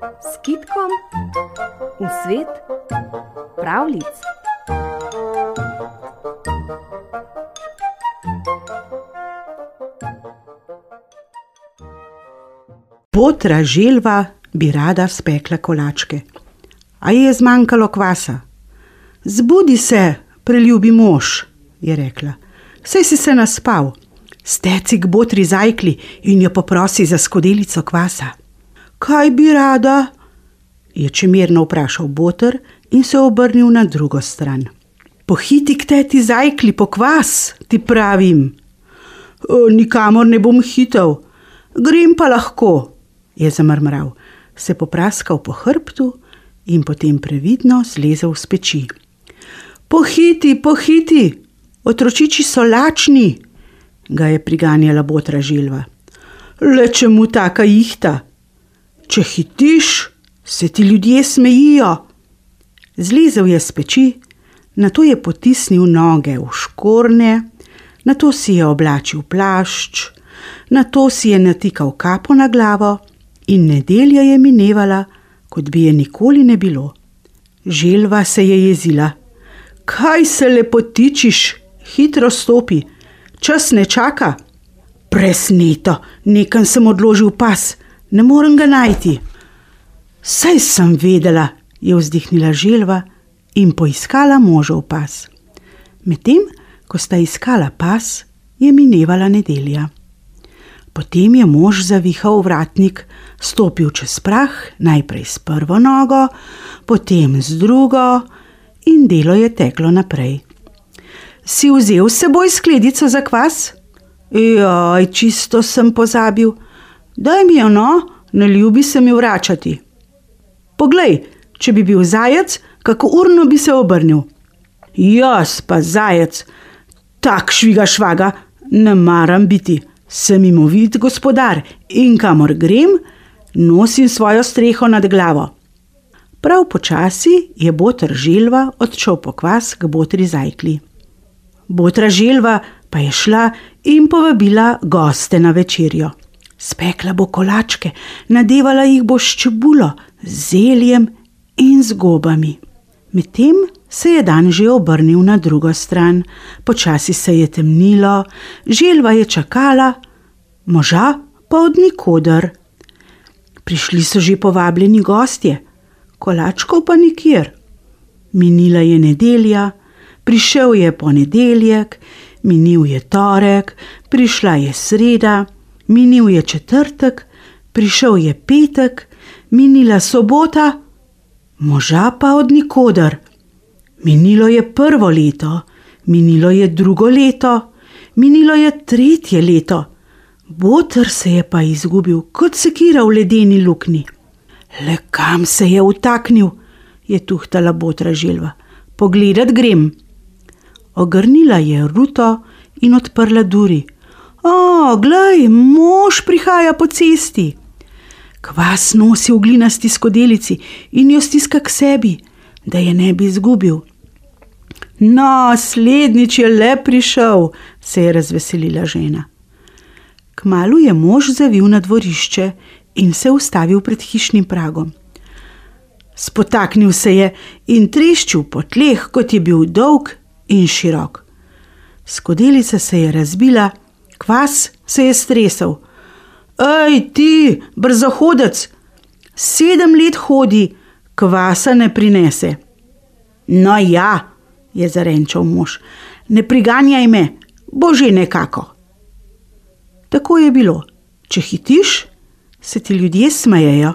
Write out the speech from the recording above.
s kitkom v svet pravlic. Botra želva bi rada spekla kolačke. A ji je zmanjkalo kvasa. Zbudi se, preljubi mož, je rekla. Saj si se naspal. Steci k botri zajkli in jo poprosi za skodelico kvasa. Kaj bi rada? je čemerno vprašal Botr in se obrnil na drugo stran. Pohiti k teti zajkli po kvas, ti pravim. "O, Nikamor ne bom hitel, grem pa lahko, je zamrmral, se popraskal po hrbtu in potem previdno zlezel z peči. Pohiti, pohiti, otročiči so lačni, ga je priganjala botra želva. Le čemu taka ihta? Če hitiš, se ti ljudje smejijo. Zlezel je z peči, nato je potisnil noge v škornje, nato si je oblačil plašč, nato si je natikal kapo na glavo in nedelja je minevala, kot bi je nikoli ne bilo. Želva se je jezila. Kaj se lepo tičiš, hitro stopi, čas ne čaka. Presneto, nekam sem odložil pas, ne morem ga najti. Saj sem vedela, je vzdihnila želva in poiskala možov pas. Medtem, ko sta iskala pas, je minevala nedelja. Potem je mož zavihal vratnik, stopil čez prah, najprej s prvo nogo, potem z drugo, in delo je teklo naprej. Si vzel s seboj skledico za kvas? Joj, čisto sem pozabil. Daj mi jo, no, ne ljubi se mi vračati. Poglej, če bi bil zajec, kako urno bi se obrnil. Jaz pa zajec, tak šviga švaga, ne maram biti, sem imovit gospodar in kamor grem, nosim svojo streho nad glavo. Prav počasi je botr želva odšel po kvas k botri zajkli. Botra želva pa je šla in povabila goste na večerjo. Spekla bo kolačke, nadevala jih bo s čebulo, zeljem in z gobami. Medtem se je dan že obrnil na drugo stran, počasi se je temnilo, želva je čakala, moža pa od nikoder. Prišli so že povabljeni gostje, kolačkov pa nikjer. Minila je nedelja, prišel je ponedeljek, minil je torek, prišla je sreda, minil je četrtek, prišel je petek, minila sobota, moža pa od nikoder. Minilo je prvo leto, minilo je drugo leto, minilo je tretje leto. Botr se je pa izgubil, kot sekira v ledeni luknji. Le kam se je utaknil, je tuhtala botra želva. Pogledat grem. Ogrnila je ruto in odprla duri. O, glej, mož prihaja po cesti. Kvas nosi v glinasti skodelici in jo stiska k sebi, da je ne bi izgubil. No, slednjič je le prišel, se je razveselila žena. Kmalu je mož zavil na dvorišče in se ustavil pred hišnim pragom. Spotaknil se je in treščil po tleh, kot je bil dolg in širok. Skodelica se je razbila, kvas se je stresel. Ej, ti, brzohodec, sedem let hodi, kvasa ne prinese. No ja, je zarenčal mož, ne priganjaj me, bo že nekako. Tako je bilo, če hitiš, se ti ljudje smejejo.